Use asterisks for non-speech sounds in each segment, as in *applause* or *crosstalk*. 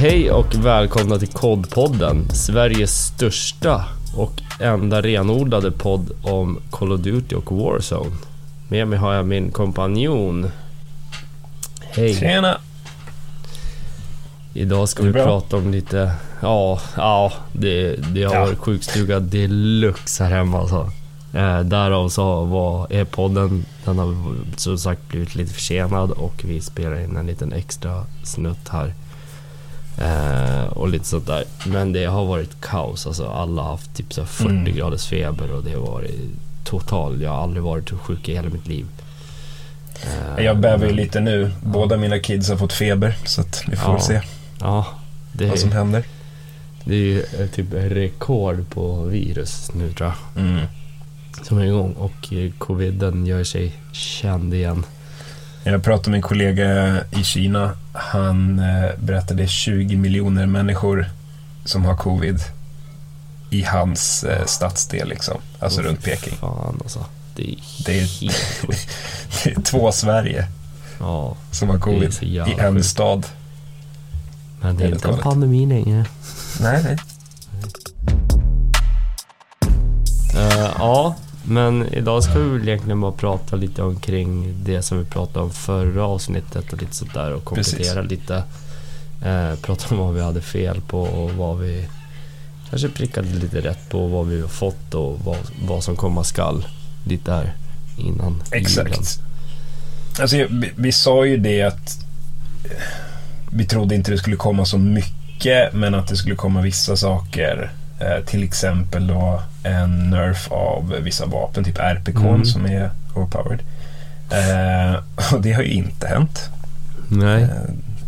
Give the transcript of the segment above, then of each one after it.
Hej och välkomna till Kodpodden, Sveriges största och enda renodlade podd om Call of Duty och Warzone. Med mig har jag min kompanjon. Hej. Tjena! Idag ska vi bra? prata om lite, ja, ja, det, det har Ja. varit sjukstuga deluxe här hemma alltså. Eh, därav så var, är podden, den har som sagt blivit lite försenad och vi spelar in en liten extra snutt här. Eh, och lite sånt där. Men det har varit kaos alltså. Alla har haft typ så här 40 Mm. graders feber och det har varit total. Jag har aldrig varit så sjuk i hela mitt liv. Eh, Jag bävar ju lite nu. Båda mina kids har fått feber, så att vi får Ja. se Ja, det, vad som händer. det är ju eh, typ rekord på virus nu tror jag. Mm. Som är igång och eh, coviden gör sig känd igen. Jag pratade med en kollega i Kina. Han eh, berättade 20 miljoner människor som har covid i hans eh, stadsdel, liksom. alltså Åh, runt Peking. Fan alltså. Det är, Det är-. *laughs* Det är två Sverige Ja, som har Det är covid i en sjukt. stad. men det är Helt inte en pandemi längre. Nej, nej. Eh, ja, men idag ska vi väl egentligen bara prata lite omkring det som vi pratade om förra avsnittet och lite sånt där och komplettera lite. Uh, prata om vad vi hade fel på och vad vi kanske prickade lite rätt på vad vi har fått och vad, vad som komma skall. Lite där innan julen. Exakt. Alltså, vi, vi sa ju det att eh, vi trodde inte det skulle komma så mycket, men att det skulle komma vissa saker. Eh, till exempel då en nerf av vissa vapen, typ RPK Mm. som är overpowered. Eh, *laughs* och det har ju inte hänt. Nej. Eh,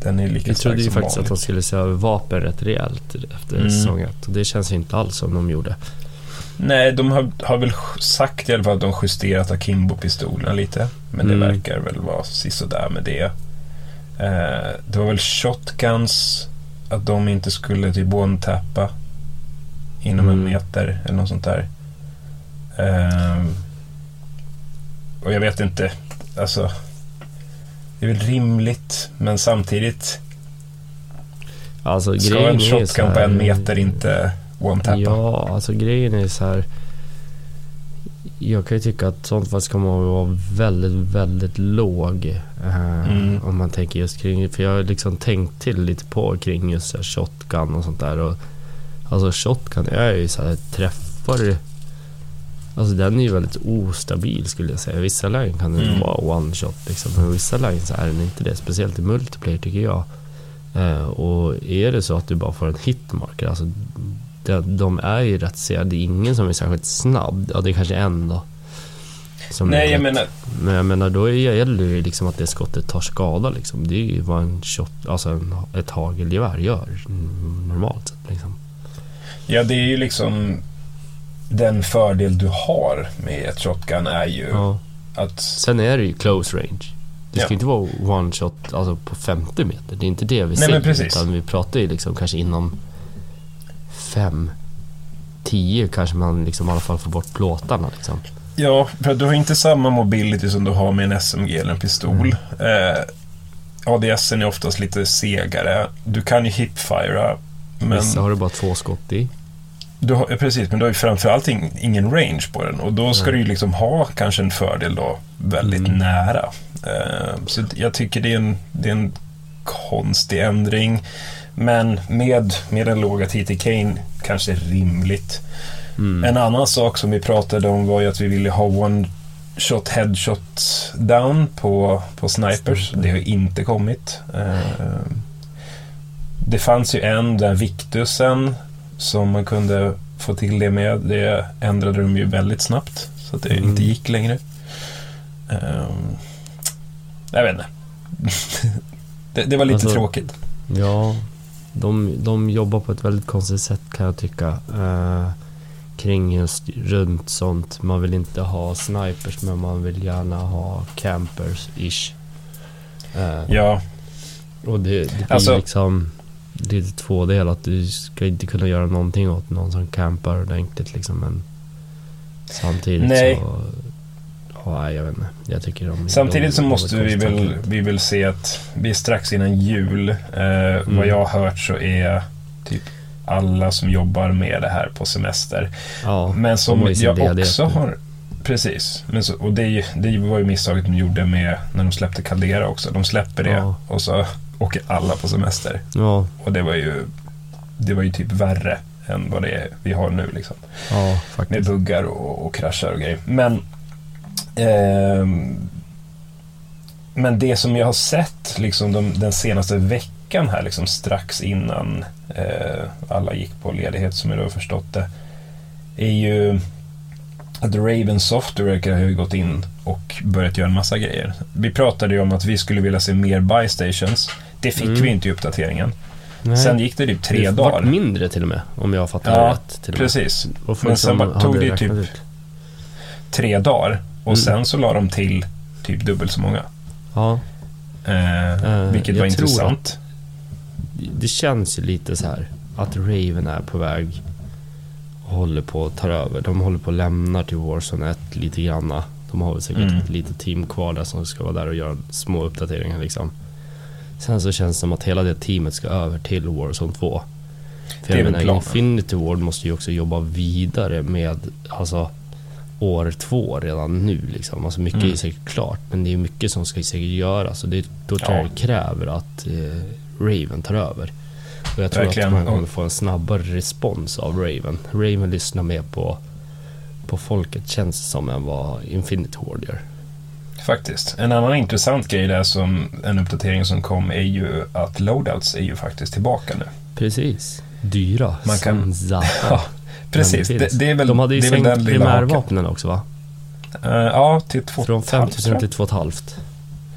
den är lika Vi stark trodde ju faktiskt att vanligt. de skulle se över vapen rätt rejält efter Mm. säsong. Och det känns ju inte alls som de gjorde. Nej, de har, har väl sagt i alla fall att de justerat Akimbo-pistolerna lite. Men det Mm. verkar väl vara sisådär med det. Eh, det var väl shotguns, att de inte skulle typ one-tappa inom en Mm. meter eller något sånt där. Eh, och jag vet inte, alltså. Det är väl rimligt, men samtidigt Alltså ska en shotgun på en meter inte one-tappa. Ja, alltså grejen är så här. Jag kan ju tycka att sånt fall ska man vara väldigt, väldigt låg. eh, Mm. Om man tänker just kring För jag har liksom tänkt till lite på kring just shotgun och sånt där. Och, alltså shotgun är ju så här träffar. Alltså den är ju väldigt ostabil skulle jag säga. Vissa lägen kan den Mm. vara one shot liksom. Men vissa lägen så är den inte det. Speciellt i multiplayer tycker jag. Eh, och är det så att du bara får en hitmarker, alltså de, de är ju rätt sega. Det är ingen som är särskilt snabb. Ja, det är kanske en då. Nej, jag rätt- menar, Men jag menar, då gäller det ju liksom att det skottet tar skada liksom. Det är ju vad en shot, alltså en, ett hagelgevär gör normalt sett liksom. Ja, det är ju liksom den fördel du har med ett shotgun är ju Ja. att... Sen är det ju close range. Det ska Ja. inte vara one shot alltså på 50 meter. Det är inte det vi Nej, säger. Utan vi pratar ju liksom kanske inom 5 10 kanske man liksom i alla fall får bort plåtarna liksom. Ja, för du har inte samma mobility som du har med en SMG eller en pistol. Mm. Eh, ADSen är oftast lite segare. Du kan ju hipfira. Men Vissa har du bara två skott i. du har, precis, men du har ju framförallt ing, ingen range på den. Och då ska Nej. du ju liksom ha kanske en fördel då väldigt Mm. nära. Eh, så jag tycker det är, en, det är en konstig ändring. Men med, med den låga TTK kanske rimligt. Mm. En annan sak som vi pratade om var ju att vi ville ha one shot headshot down på, på snipers. Det har inte kommit. Eh, Det fanns ju en, den Victusen, som man kunde få till det med. Det ändrade de ju väldigt snabbt, så att det Mm. inte gick längre. Eh, Jag vet inte. *laughs* det, det var lite Alltså- tråkigt. Ja, de, de jobbar på ett väldigt konstigt sätt kan jag tycka. Eh, kring just runt sånt. Man vill inte ha snipers men man vill gärna ha campers-ish. Eh, Ja, Och det, det blir Alltså- liksom lite tvådelat. Du ska inte kunna göra någonting åt någon som campar ordentligt liksom. Men samtidigt Nej. så Ja, jag vet inte. Jag tycker de... Samtidigt de, så måste vi väl, vi väl se att vi är strax innan jul. Eh, mm. Vad jag har hört så är typ alla som jobbar med det här på semester. Ja, Men som jag också har... Precis. Men så, och det, det var ju misstaget de gjorde med när de släppte Caldera också. De släpper det ja. och så åker alla på semester. Ja. Och det var ju, det var ju typ värre än vad det är vi har nu. Liksom. Ja, med buggar och, och kraschar och grejer. Men, eh, men det som jag har sett liksom de, den senaste veckan här, liksom strax innan eh, alla gick på ledighet som jag då har förstått det, är ju att Raven Software verkar ha gått in och börjat göra en massa grejer. Vi pratade ju om att vi skulle vilja se mer buy stations. Det fick mm. vi inte i uppdateringen. Nej. Sen gick det typ tre det dagar. Det mindre till och med, om jag fattar ja, rätt. Till precis. Men sen bara, tog det typ ut. tre dagar. Och mm. sen så la de till typ dubbelt så många. Ja. Eh, uh, vilket var intressant. det känns ju lite så här att Raven är på väg och håller på att ta över. De håller på att lämna till Warzone 1 lite granna. De har väl säkert mm. ett litet team kvar där som ska vara där och göra små uppdateringar liksom. Sen så känns det som att hela det teamet ska över till Warzone 2. För jag menar, Infinity Ward måste ju också jobba vidare med alltså, år två redan nu. Liksom. Alltså mycket mm. är säkert klart, men det är mycket som ska säkert göras. Och det, då tror jag det kräver att eh, Raven tar över. Och jag tror Verkligen. att man kommer få en snabbare respons av Raven. Raven lyssnar mer på, på folket känns det som än vad Infinity Ward gör. Faktiskt. En annan intressant grej där som en uppdatering som kom är ju att loadouts är ju faktiskt tillbaka nu. Precis. Dyra Man kan, *laughs* ja, precis. Det, det, är väl De hade ju sänkt primärvapnen också va? Uh, ja, till 2 Från 5000 till 2,5.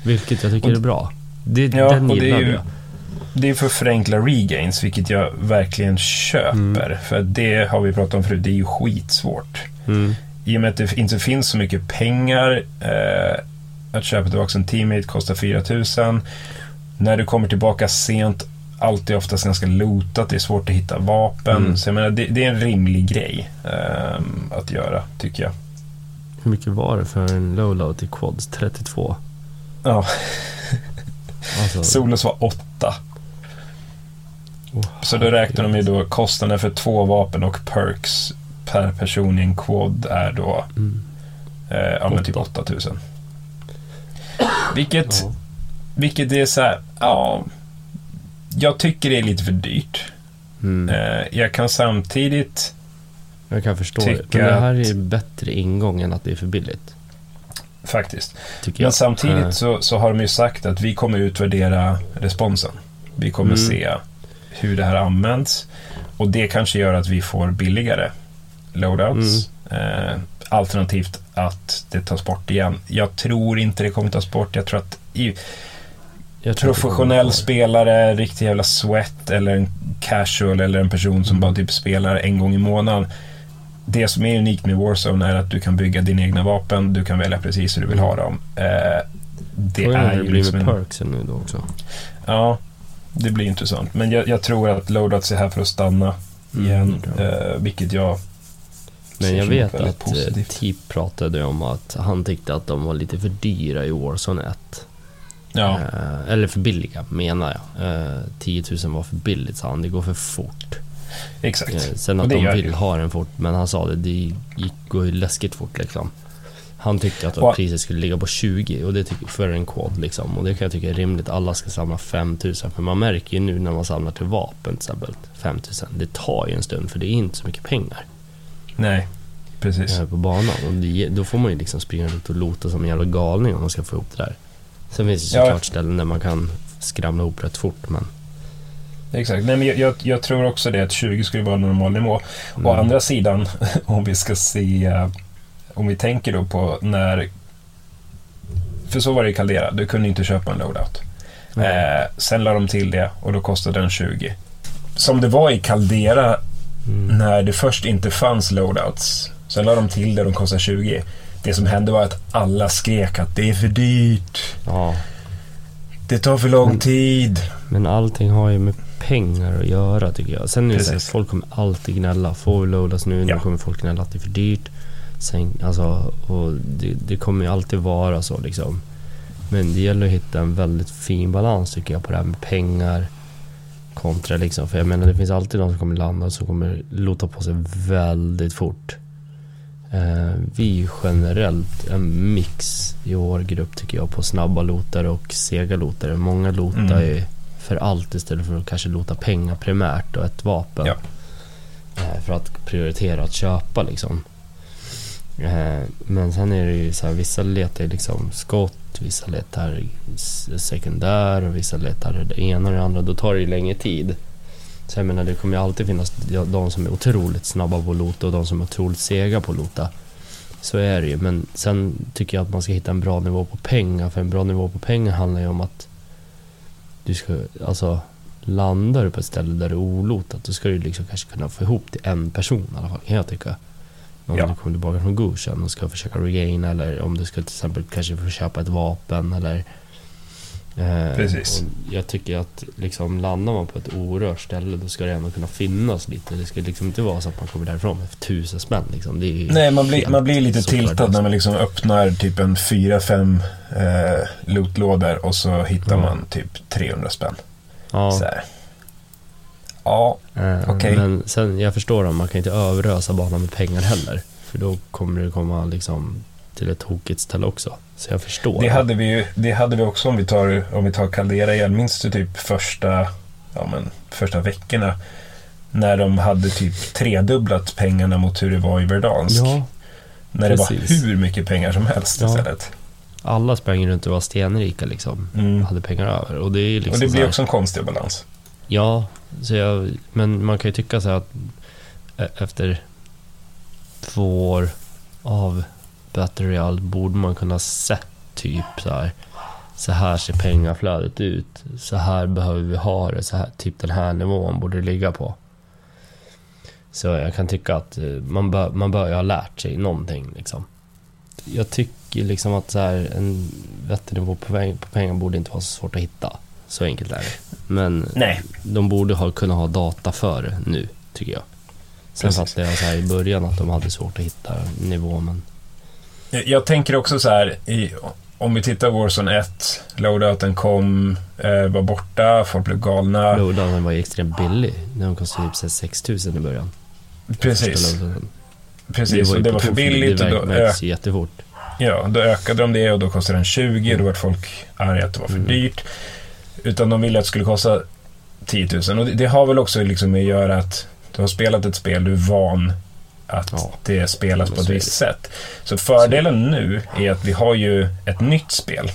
Vilket jag tycker och, är bra. Det, ja, den och det är ju, jag. Det är för att förenkla regains, vilket jag verkligen köper. Mm. För det har vi pratat om förut, det är ju skitsvårt. Mm. I och med att det inte finns så mycket pengar eh, att köpa tillbaka en teammate kostar 4000. När du kommer tillbaka sent, alltid oftast ganska lootat, det är svårt att hitta vapen. Mm. Så jag menar, det, det, är en rimlig grej um, att göra, tycker jag. Hur mycket var det för en loadout i Quads? 32? Ja. *laughs* alltså. Solos var 8. Oh, så då räknar de ju då kostnaden för två vapen och perks per person i en quad är då mm. eh, ja, typ 8000. Vilket, ja. vilket är så här, ja. Jag tycker det är lite för dyrt. Mm. Eh, jag kan samtidigt Jag kan förstå det. Men det här är bättre ingång än att det är för billigt. Faktiskt. Men samtidigt så, så har de ju sagt att vi kommer utvärdera responsen. Vi kommer mm. se hur det här används. Och det kanske gör att vi får billigare loadouts. Mm. Eh, alternativt att det tas bort igen. Jag tror inte det kommer tas bort. Jag tror att i, jag tror professionell spelare, riktig jävla sweat eller en casual eller en person som mm. bara typ spelar en gång i månaden. Det som är unikt med Warzone är att du kan bygga dina egna vapen, du kan välja precis hur du vill ha dem. Eh, det Frågan är ju det liksom en... perksen nu då också. Ja, det blir intressant. Men jag, jag tror att loadouts är här för att stanna mm, igen, mm, eh, vilket jag men jag vet att positivt. Tip pratade om att han tyckte att de var lite för dyra i Warzone 1. Ja. Eh, eller för billiga menar jag. Eh, 10 000 var för billigt sa han, det går för fort. Exakt. Eh, sen att de vill det. ha den fort, men han sa det, det gick, går ju läskigt fort liksom. Han tyckte att wow. priset skulle ligga på 20 och det tycker för en quad liksom. Och det kan jag tycka är rimligt. Alla ska samla 5000 för man märker ju nu när man samlar till vapen till exempel 5000. Det tar ju en stund för det är inte så mycket pengar. Nej, precis. På banan. Och det, då får man ju liksom springa runt och lota som en jävla galning om man ska få ihop det där. Sen finns det såklart ja. ställen där man kan skramla ihop rätt fort men... Exakt. Nej, men jag, jag, jag tror också det att 20 skulle vara normal nivå. Mm. Å andra sidan, *laughs* om vi ska se... Om vi tänker då på när... För så var det i Caldera, du kunde inte köpa en loadout. Mm. Eh, sen la de till det och då kostade den 20. Som det var i Caldera Mm. När det först inte fanns loadouts. Sen la de till det, de kostade 20. Det som hände var att alla skrek att det är för dyrt. Ja. Det tar för lång men, tid. Men allting har ju med pengar att göra tycker jag. Sen är det så här, folk kommer alltid gnälla. Får vi loadas nu? Ja. Nu kommer folk gnälla att det är för dyrt. Sen, alltså, och det, det kommer ju alltid vara så liksom. Men det gäller att hitta en väldigt fin balans tycker jag på det här med pengar kontra liksom. För jag menar det finns alltid någon som kommer landa som kommer lota på sig väldigt fort. Eh, vi är generellt en mix i vår grupp tycker jag på snabba lotare och sega lotare. Många lotar mm. är för allt istället för att kanske lota pengar primärt och ett vapen. Ja. Eh, för att prioritera att köpa liksom. Eh, men sen är det ju så här, vissa letar liksom skott, vissa letar sekundär och vissa letar det ena och det andra. Då tar det ju längre tid. Så jag menar det kommer ju alltid finnas de som är otroligt snabba på att lota och de som är otroligt sega på att lota. Så är det ju. Men sen tycker jag att man ska hitta en bra nivå på pengar. För en bra nivå på pengar handlar ju om att du ska, alltså landar du på ett ställe där det är olotat då ska du liksom kanske kunna få ihop till en person i alla fall kan jag tycka. Om ja. du kommer tillbaka från Gushen och ska försöka regaina eller om du ska till exempel kanske få köpa ett vapen eller Eh, Precis. jag tycker att liksom landar man på ett orört ställe då ska det ändå kunna finnas lite. Det ska liksom inte vara så att man kommer därifrån med tusen spänn. Liksom. Nej, man blir, man blir lite tiltad när man liksom öppnar typ en fyra, fem eh, lootlådor och så hittar mm. man typ 300 spänn. Ja. Så här. Ja, eh, okej. Okay. Men sen, jag förstår dem, man kan inte överösa banan med pengar heller. För då kommer det komma liksom till ett tokigt ställe också. Så jag förstår. Det hade vi, ju, det hade vi också om vi tar, om vi tar Caldera igen. Minns du typ första, ja, men, första veckorna? När de hade typ tredubblat pengarna mot hur det var i Verdansk. Ja, när precis. det var hur mycket pengar som helst ja. istället. Alla sprang runt och var stenrika liksom. Mm. Hade pengar över. Och det, är liksom och det blir här, också en konstig balans. Ja, så jag, men man kan ju tycka så att efter två år av Battle Royale borde man kunna sett typ så här. Så här ser pengaflödet ut. Så här behöver vi ha det. Så här, typ den här nivån borde det ligga på. Så jag kan tycka att eh, man bör, man bör ju ha lärt sig någonting liksom. Jag tycker liksom att så här, en vettig nivå på, peng, på pengar borde inte vara så svårt att hitta. Så enkelt är det. Men Nej. de borde ha, kunna ha data för nu, tycker jag. Sen fattar jag så här i början att de hade svårt att hitta nivå, men jag tänker också så här, i, om vi tittar på Warzone 1, loadouten kom, eh, var borta, folk blev galna. Loadouten var extremt billig. Den kostade typ 6000 i början. Precis. Precis, det var, det var för billigt. Det och då ök- jättefort. Ja, då ökade de det och då kostade den 20 och då var folk arga att det var för mm. dyrt. Utan de ville att det skulle kosta 10 000. Och det, det har väl också liksom med att göra att du har spelat ett spel, du är van att ja, det spelas på ett visst sätt. Så fördelen nu är att vi har ju ett nytt spel.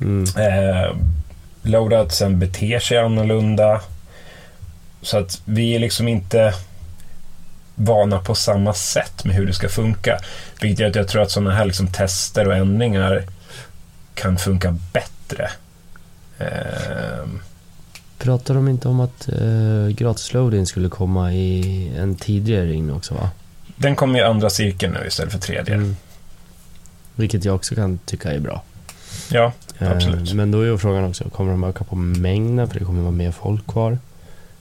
Mm. Eh, loadoutsen beter sig annorlunda. Så att vi är liksom inte vana på samma sätt med hur det ska funka. Vilket gör att jag tror att sådana här liksom tester och ändringar kan funka bättre. Eh, Pratar de inte om att eh, gratis loading skulle komma i en tidigare ring också va? Den kommer i andra cirkeln nu istället för tredje. Mm. Vilket jag också kan tycka är bra. Ja, eh, absolut. men då är ju frågan också, kommer de öka på mängden? För det kommer vara mer folk kvar.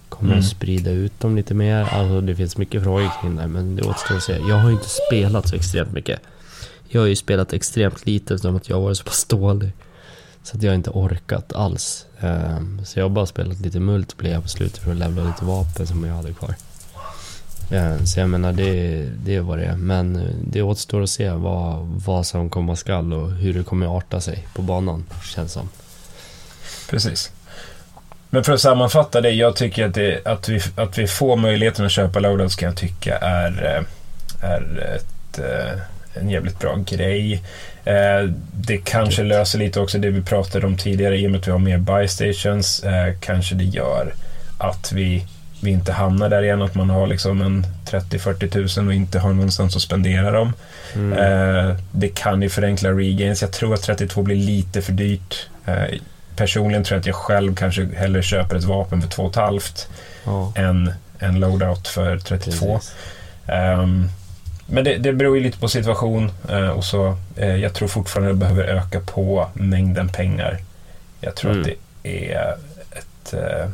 Kommer mm. de sprida ut dem lite mer? Alltså det finns mycket frågor kring det, men det återstår att se. Jag har ju inte spelat så extremt mycket. Jag har ju spelat extremt lite som att jag har varit så pass dålig. Så att jag har inte orkat alls. Ehm, så jag har bara spelat lite multiplayer på slutet för att levla lite vapen som jag hade kvar. Ehm, så jag menar, det, det är vad det är. Men eh, det återstår att se vad, vad som komma skall och hur det kommer arta sig på banan, känns som. Precis. Men för att sammanfatta det, jag tycker att, det, att, vi, att vi får möjligheten att köpa loadouts kan jag tycka är, eh, är ett, eh, en jävligt bra grej. Eh, det kanske löser lite också det vi pratade om tidigare i och med att vi har mer buy stations. Kanske det gör att vi vi inte hamnar där igen, att man har liksom en 30-40 tusen och inte har någonstans att spendera dem. Mm. Eh, det kan ju förenkla regains. Jag tror att 32 blir lite för dyrt. Eh, personligen tror jag att jag själv kanske hellre köper ett vapen för 2,5 oh. än en loadout för 32. Um, men det, det beror ju lite på situation uh, och så. Uh, jag tror fortfarande det behöver öka på mängden pengar. Jag tror mm. att det är ett uh,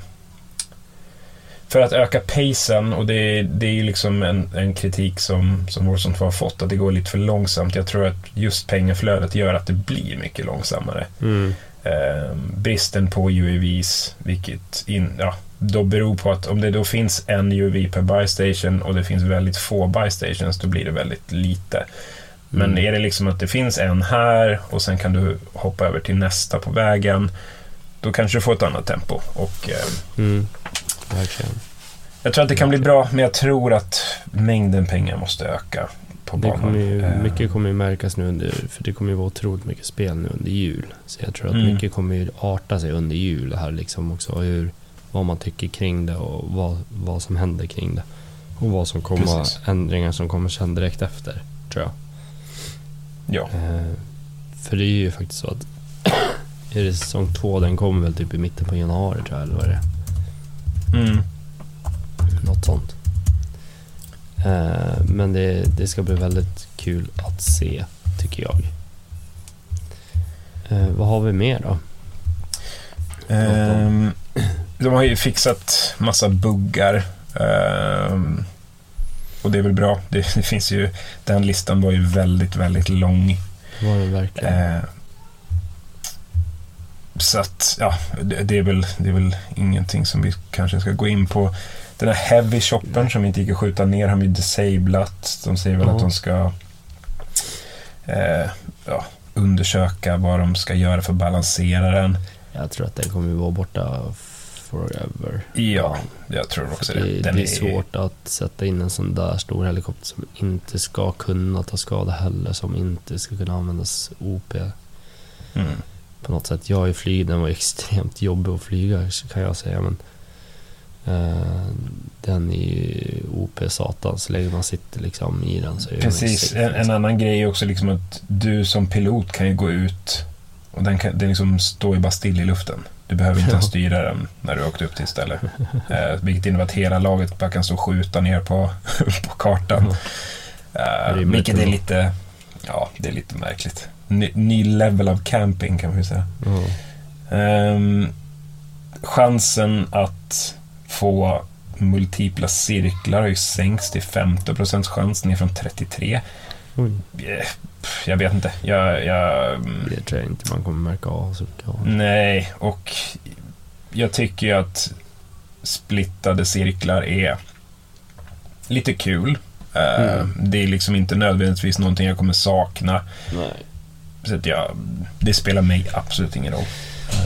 för att öka pacen, och det är, det är ju liksom en, en kritik som, som Warzone 2 har fått, att det går lite för långsamt. Jag tror att just pengaflödet gör att det blir mycket långsammare. Mm. Eh, bristen på UAVs, vilket in, ja, då beror på att om det då finns en UAV per buy station och det finns väldigt få buy stations, då blir det väldigt lite. Men Mm. är det liksom att det finns en här och sen kan du hoppa över till nästa på vägen, då kanske du får ett annat tempo. Och, eh, Mm. Verkligen. jag tror att det kan bli bra, men jag tror att mängden pengar måste öka på Det kommer ju, Eh, mycket kommer ju märkas nu under, för det kommer ju vara otroligt mycket spel nu under jul. Så jag tror att Mm. mycket kommer ju arta sig under jul här liksom också. Hur, vad man tycker kring det och vad, vad som händer kring det. Och vad som kommer, Precis. ändringar som kommer sen direkt efter, tror jag. Ja, Eh, för det är ju faktiskt så att *clears throat* är det säsong två, den kommer väl typ i mitten på januari tror jag, eller vad är det mm. Något sånt. Eh, men det, det ska bli väldigt kul att se, tycker jag. Eh, vad har vi mer då? Ehm, *clears throat* de har ju fixat massa buggar. ehm, och det är väl bra. Det, det finns ju, den listan var ju väldigt, väldigt lång. Var det verkligen? Eh, så att, ja, det, det, är väl, det är väl ingenting som vi kanske ska gå in på. Den här heavy shoppen som inte gick att skjuta ner har ju disablat. De säger väl Ja. att de ska eh, ja, undersöka vad de ska göra för att balansera den. Jag tror att den kommer vara borta forever. Ja, jag tror också det, det. det, är svårt att sätta in en sån där stor helikopter som inte ska kunna ta skada heller, som inte ska kunna användas OP Mm. på något sätt. Jag är flyg, den var extremt jobbig att flyga kan jag säga, men eh, den är ju OP satan, så länge man sitter liksom i den så är ju Precis. En, en liksom. annan grej är också liksom att du som pilot kan ju gå ut och den, kan, den liksom står ju bara still i luften. Du behöver inte *laughs* ens styra den när du har åkt upp till stället. *laughs* Eh, vilket innebär att hela laget bara kan stå och skjuta ner på, *laughs* på kartan. Eh, vilket är lite, ja, det är lite märkligt. Ny, ny level av camping kan man ju säga. Ja. Ehm, chansen att få multipla cirklar har ju sänkts till 15% chans ner från 33. Oj, Eh, Jag vet inte. Jag, jag, mm, det tror jag inte man kommer märka av så mycket nej, och jag tycker ju att splittade cirklar är lite kul. Eh, Mm. Det är liksom inte nödvändigtvis någonting jag kommer sakna. Nej. Så att jag, det spelar mig absolut ingen roll.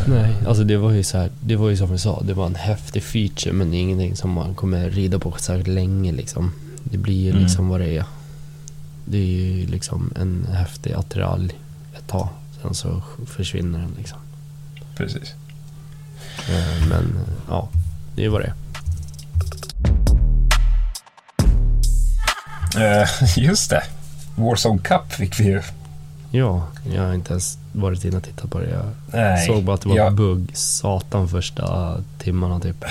Nej, alltså det var ju så här, det var ju som vi sa, det var en häftig feature men det är ingenting som man kommer rida på särskilt länge liksom. Det blir ju Mm. liksom vad det är. Det är ju liksom en häftig attiralj ett tag, sen så försvinner den liksom. Precis. Eh, Men eh, ja, det är vad det är. Eh, *laughs* just det. Warzone Cup fick vi ju. Ja, jag har inte ens varit inne och tittat på det. Jag Nej, såg bara att det var jag, bugg, satan första timmarna typ.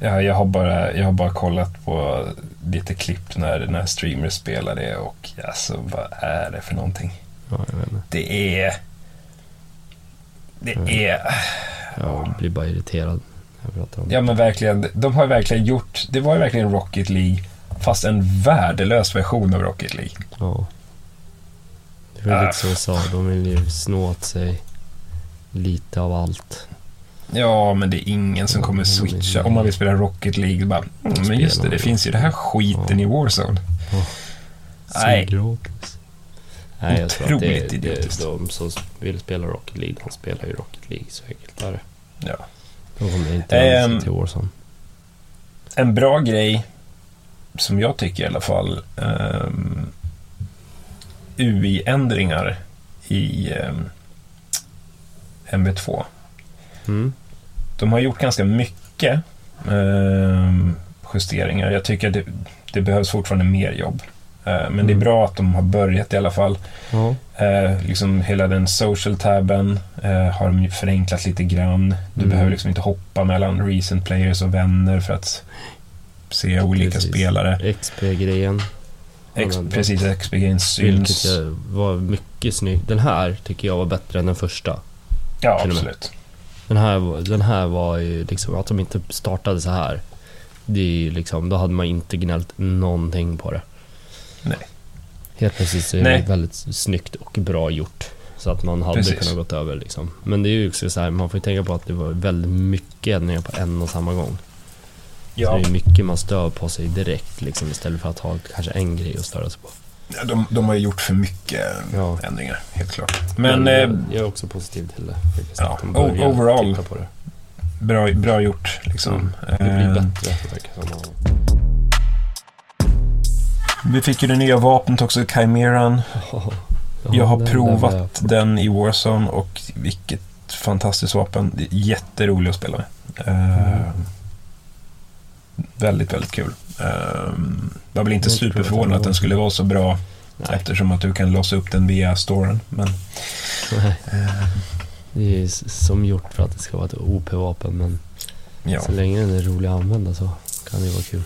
ja, jag, har bara, jag har bara kollat på lite klipp när, när streamers spelar det och alltså, vad är det för någonting? Ja. Det är... Det Mm. är... Jag blir bara irriterad. Ja men verkligen, de har verkligen gjort... Det var ju verkligen Rocket League, fast en värdelös version av Rocket League. Ja. Det var Ah. lite som jag sa, de vill ju snå åt sig lite av allt. Ja, men det är ingen som kommer switcha. Om man vill spela Rocket League, bara, mm, men just det, det finns ju det här skiten i Warzone. Nej. Nej, jag tror att det, det, idiotiskt. de som vill spela Rocket League, de spelar ju Rocket League, så enkelt är det. Ja. De kommer inte Ehm, um, till Warzone. En bra grej, som jag tycker i alla fall, um, UI-ändringar i um, MB2. Mm. De har gjort ganska mycket ehm, justeringar. Jag tycker att det, det behövs fortfarande mer jobb. Eh, men det är Mm. bra att de har börjat i alla fall. Ja. Eh, liksom hela den social-tabben eh, har de förenklat lite grann. Du Mm. behöver liksom inte hoppa mellan recent players och vänner för att se olika Precis. spelare. XP-grejen. Ex- precis, XP-grejen Vilket syns. jag var mycket snygg. Den här tycker jag var bättre än den första. Ja, absolut. Den här, den här var ju liksom att de inte startade så här. det är ju liksom, då hade man inte gnällt någonting på det. Nej. Helt plötsligt så är Nej. det väldigt snyggt och bra gjort. Så att man hade Precis. kunnat gått över liksom. Men det är ju också så här, man får ju tänka på att det var väldigt mycket ändringar på en och samma gång. Så det är mycket man stör på sig direkt liksom istället för att ha kanske en grej att störa sig på. De, de har ju gjort för mycket Ja. ändringar, helt klart. Men, jag, eh, jag är också positiv till det. ja, de overall. på det. bra, bra gjort liksom. Mm. Det blir Eh, bättre verkar som. Vi fick ju det nya vapnet också, Chimeran. Jag har den- provat den var- den i Warzone och vilket fantastiskt vapen. Det är jätteroligt att spela med. Eh, Mm. Väldigt, väldigt kul. Uh, jag var väl inte inte superförvånad att den skulle vara så bra Nej, eftersom att du kan låsa upp den via storen. Men, eh, Det är som gjort för att det ska vara ett OP-vapen men ja, så länge den är rolig att använda så kan det vara kul.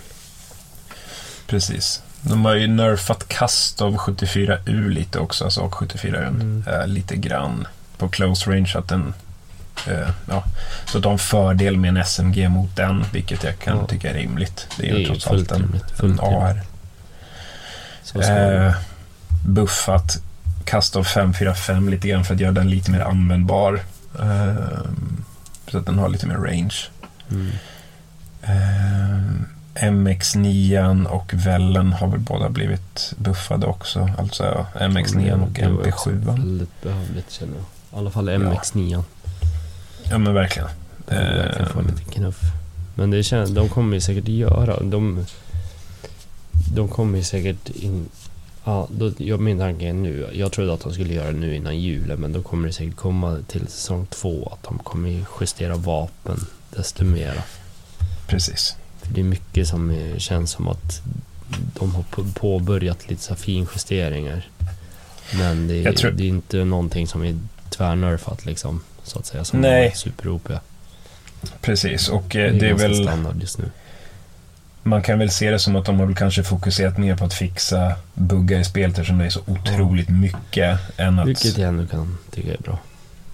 precis. De har ju nerfat kast av 74U lite också, alltså och 74 Mm. eh, lite grann på close range. Att den, ja, så de fördel med en SMG mot den, vilket jag kan Ja. tycka är rimligt. Det är Det är ju ju trots allt en, rimligt, en AR. Eh, buffat av 545 lite grann för att göra den lite mer användbar. Eh, så att den har lite mer range. mm. Eh, MX9 och Vellen har väl båda blivit buffade också. Alltså MX9 och Det var också MP7. Väldigt behövligt känner jag. I alla fall MX9. Ja men verkligen. Verkligen få Eh, lite knuff. Men det känns, de kommer ju säkert göra. De, de kommer ju säkert in... Ja, då, jag, min tanke är nu. Jag trodde att de skulle göra det nu innan julen. Men då kommer det säkert komma till säsong två. Att de kommer ju justera vapen desto mera. Precis. För det är mycket som känns som att de har på- påbörjat lite så finjusteringar. Men det är, tror- det är inte någonting som är tvärnerfat liksom. Så att säga. Som Nej. super-OP. Precis. Och Det eh, är, det är väl... standard just nu. Man kan väl se det som att de har väl kanske fokuserat mer på att fixa buggar i spelet eftersom det är så otroligt mycket. Än att, Vilket jag ändå kan tycka är bra.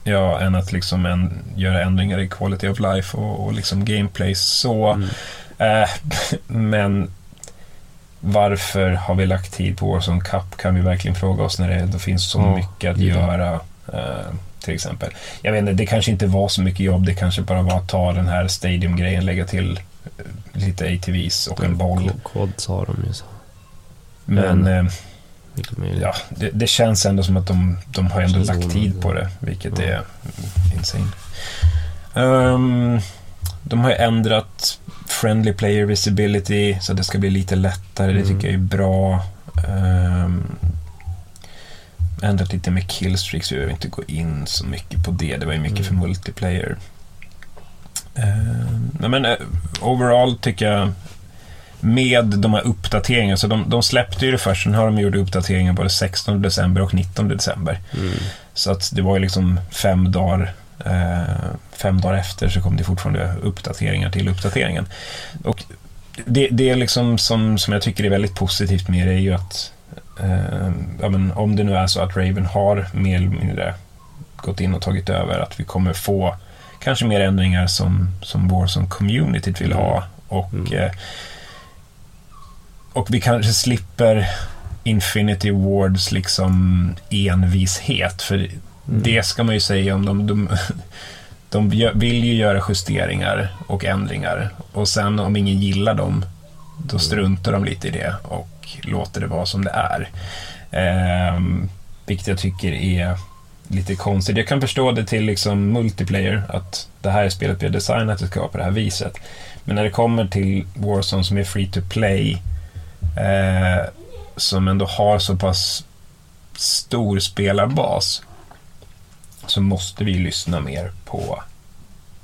ja, än att liksom en, göra ändringar i quality of life och, och liksom gameplay så. Mm. Eh, *laughs* men varför har vi lagt tid på Warzone Cup kan vi verkligen fråga oss när det, det finns så Ja, mycket att det det. göra. Eh, till exempel. Jag vet inte, det kanske inte var så mycket jobb. Det kanske bara var att ta den här Stadium-grejen, lägga till eh, lite ATVs och en boll. K- Quads har de ju så. Men eh, man ju- ja, det, det känns ändå som att de, de har ändå lagt tid på det, vilket Ja. är insane. Ehm, de har ju ändrat Friendly Player Visibility så att det ska bli lite lättare. Det Mm. tycker jag är bra. Um, ändrat lite med killstreaks. Vi behöver inte gå in så mycket på det. Det var ju mycket Mm. för multiplayer. Nej, men eh, overall tycker jag med de här uppdateringarna, så de, de släppte ju det först, sen har de gjort uppdateringar både 16 december och 19 december. Mm. Så att det var ju liksom fem dagar eh, fem dagar efter så kom det fortfarande uppdateringar till uppdateringen. Och det, det är liksom som, som jag tycker är väldigt positivt med det är ju att eh, ja, men om det nu är så att Raven har mer eller mindre gått in och tagit över, att vi kommer få kanske mer ändringar som, som vår som communityt vill ha. Och, Mm. eh, och vi kanske slipper Infinity Wards liksom envishet. För Mm. det ska man ju säga om de, de, *laughs* de vill ju göra justeringar och ändringar. Och sen om ingen gillar dem, då struntar de lite i det och låter det vara som det är. Eh, vilket jag tycker är lite konstigt. Jag kan förstå det till liksom multiplayer, att det här är spelet vi har designat att det ska vara på det här viset. Men när det kommer till Warzone som är free to play, eh, som ändå har så pass stor spelarbas, så måste vi lyssna mer på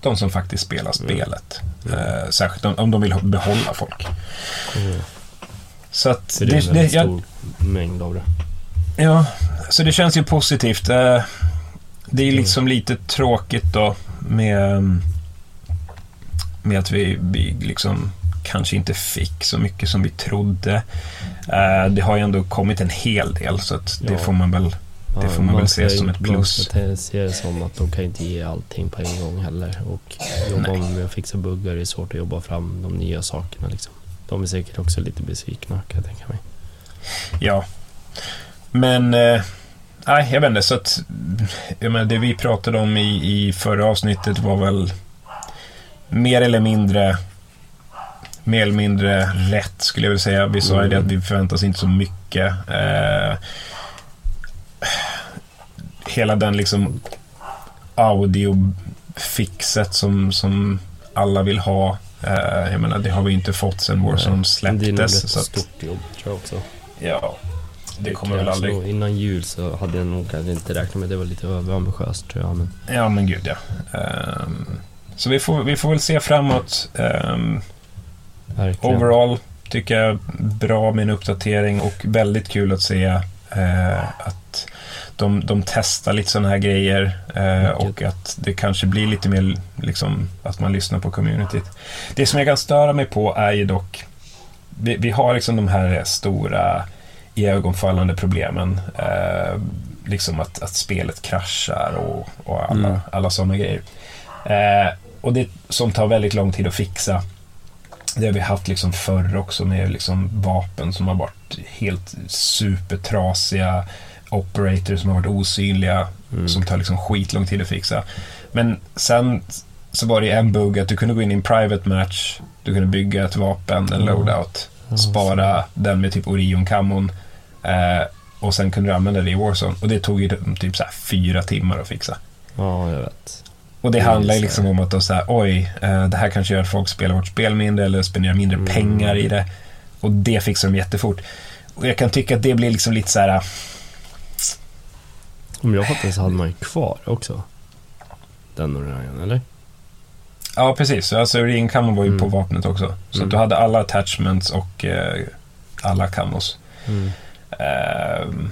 de som faktiskt spelar spelet. Mm. Eh, särskilt om, om de vill behålla folk. Mm. Så att det är en det, det, jag, stor mängd av det. Ja, så det känns ju positivt. Eh, Det är ju liksom lite tråkigt då med, med att vi, vi liksom kanske inte fick så mycket som vi trodde. Eh, Det har ju ändå kommit en hel del så att det Ja. får man väl det får man, man väl se som ett plus. Man ska se det som att de kan inte ge allting på en gång heller. Och jobba Nej. med att fixa buggar är svårt att jobba fram de nya sakerna. Liksom. De är säkert också lite besvikna kan jag tänka mig. Ja, men eh, nej, jag vet inte. Så att, jag menar, det vi pratade om i, i förra avsnittet var väl mer eller mindre mer eller mindre rätt skulle jag vilja säga. Vi sa ju det att vi förväntar oss inte så mycket. Eh, hela den liksom audio-fixet som, som alla vill ha. Eh, jag menar, det har vi inte fått sen Warzone släpptes. Det är nog ett stort jobb tror jag också. Ja, det kommer väl aldrig... Innan jul så hade jag nog kanske inte räknat med det. var lite överambitiöst tror jag. Men... Ja, men gud ja. Um, så vi får, vi får väl se framåt. Um, overall tycker jag bra med en uppdatering och väldigt kul att se uh, att de, de testar lite sådana här grejer uh, och att det kanske blir lite mer liksom, att man lyssnar på communityt. Det som jag kan störa mig på är ju dock vi, vi har liksom de här stora i ögonfallande problemen. Eh, liksom att, att spelet kraschar och, och alla, mm. alla sådana grejer. Eh, och det som tar väldigt lång tid att fixa. Det har vi haft liksom förr också med liksom vapen som har varit helt supertrasiga. Operators som har varit osynliga. Mm. Som tar liksom skitlång tid att fixa. Men sen så var det en bugg att du kunde gå in i en private match. Du kunde bygga ett vapen, en loadout. Spara den med typ Orion-kammon. Eh, och sen kunde du använda det i Warzone. Och det tog ju typ så fyra timmar att fixa. Ja, jag vet. Och det, handlar ju liksom om att så här, oj, eh, det här kanske gör att folk spelar vårt spel mindre eller spenderar mindre mm. pengar i det. Och det fixar de jättefort. Och jag kan tycka att det blir liksom lite så här... Om jag fattar så hade man ju kvar också. Den Orion, eller? Ja, precis. Alltså Ringkammon var ju mm. på vapnet också. Så mm. du hade alla attachments och eh, alla kammos. Mm. Uh,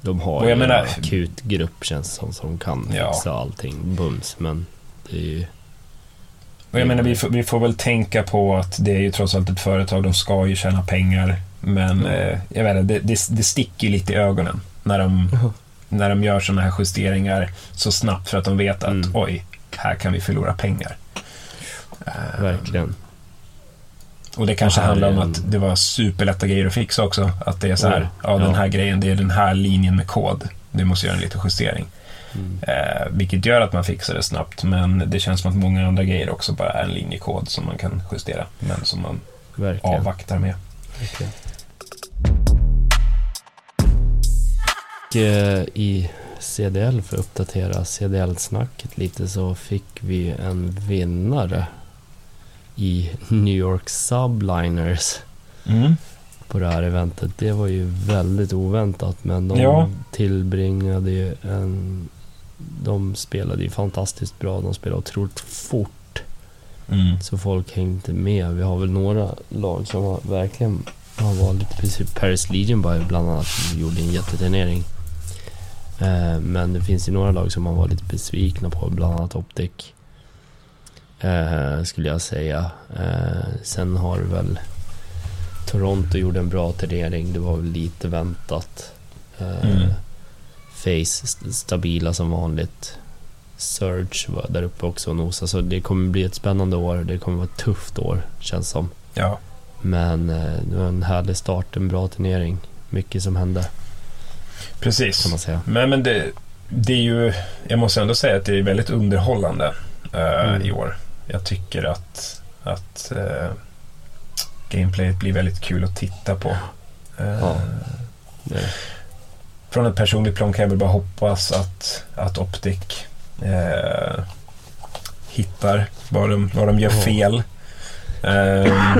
de har ju en menar, akut grupp känns som, som kan ja. fixa allting bums. Men det är ju... Och jag menar, vi får, vi får väl tänka på att det är ju trots allt ett företag, de ska ju tjäna pengar. Men mm. eh, jag vet inte, det, det, det sticker lite i ögonen när de, när de gör sådana här justeringar så snabbt för att de vet att mm. oj, här kan vi förlora pengar. Verkligen. Och det kanske handlar om att det var superlätta grejer att fixa också. Att det är så här, oh, ja den här grejen, det är den här linjen med kod. Det måste göra en liten justering. Mm. Eh, vilket gör att man fixar det snabbt, men det känns som att många andra grejer också bara är en linjekod som man kan justera, men som man Verkligen. avvaktar med. Verkligen. I CDL, för att uppdatera CDL-snacket lite, så fick vi en vinnare i New York Subliners mm. på det här eventet. Det var ju väldigt oväntat men de ja. tillbringade ju en... De spelade ju fantastiskt bra. De spelade otroligt fort. Mm. Så folk hängde med. Vi har väl några lag som har verkligen har varit lite precis. Paris Legion bland annat gjorde en jätteturnering. Eh, men det finns ju några lag som man var lite besvikna på, bland annat Optic. Eh, skulle jag säga. Eh, sen har väl Toronto gjorde en bra turnering. Det var väl lite väntat. Mm. Face stabila som vanligt. Surge var där uppe också och nosa. Så det kommer bli ett spännande år. Det kommer vara ett tufft år känns som. Ja. Men det var en härlig start, en bra turnering. Mycket som hände. Precis. Kan man säga. Men, men det, det är ju, jag måste ändå säga att det är väldigt underhållande uh, mm. i år jag tycker att, att eh, gameplayet blir väldigt kul att titta på. Eh, ja, från ett personligt plan kan jag väl bara hoppas att, att Optic eh, hittar var de, var de gör fel. *coughs* Eh,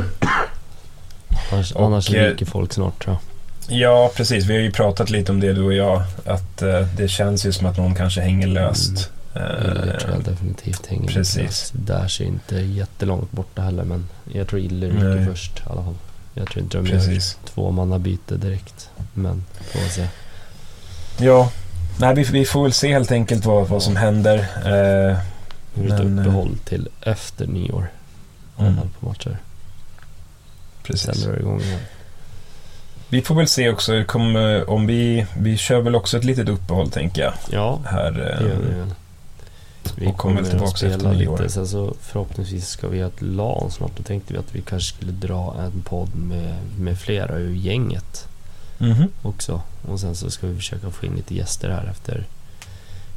annars, och, annars ryker folk snart tror jag. Ja, precis. Vi har ju pratat lite om det du och jag. Att eh, det känns ju som att någon kanske hänger löst. Mm. Iller tror jag definitivt hänger Precis. Där ser inte jättelångt borta heller men jag tror Iller ryker först i alla fall. Jag tror inte de Precis. gör två manna byte direkt. Men får se. Ja, nej, vi, vi får väl se helt enkelt vad, vad som händer. Eh, har ett uppehåll till efter nyår. Mm. På matcher. Precis. Sen drar det igång igen. Vi får väl se också kom, om vi... Vi kör väl också ett litet uppehåll tänker jag. Ja, här, det gör vi eh, väl. Vi och kommer kommer tillbaka efter nyår. sen så förhoppningsvis ska vi ha ett LAN snart. Då tänkte vi att vi kanske skulle dra en podd med, med flera ur gänget mhm. också. Och sen så ska vi försöka få in lite gäster här efter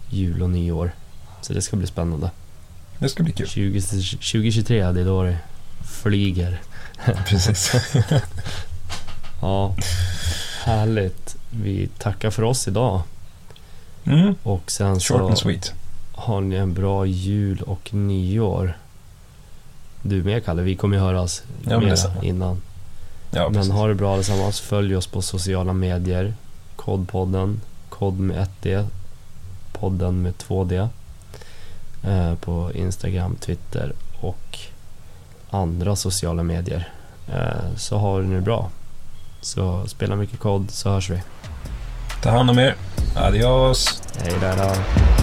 jul och nyår. Så det ska bli spännande. Det ska bli kul. 20, 2023, det är då det flyger. Precis. Ja, härligt. Vi tackar för oss idag. Mm. Och sen Short så and sweet. har ni en bra jul och nyår. Du med Kalle, vi kommer ju höras Ja, mera innan. Ja, Men precis. ha det bra allesammans. Följ oss på sociala medier. Kodpodden, kod med 1D, podden med 2D. Eh, på Instagram, Twitter och andra sociala medier. Eh, så ha det nu bra. Så spela mycket kod så hörs vi. Ta hand om er. Adios. Hej där. då.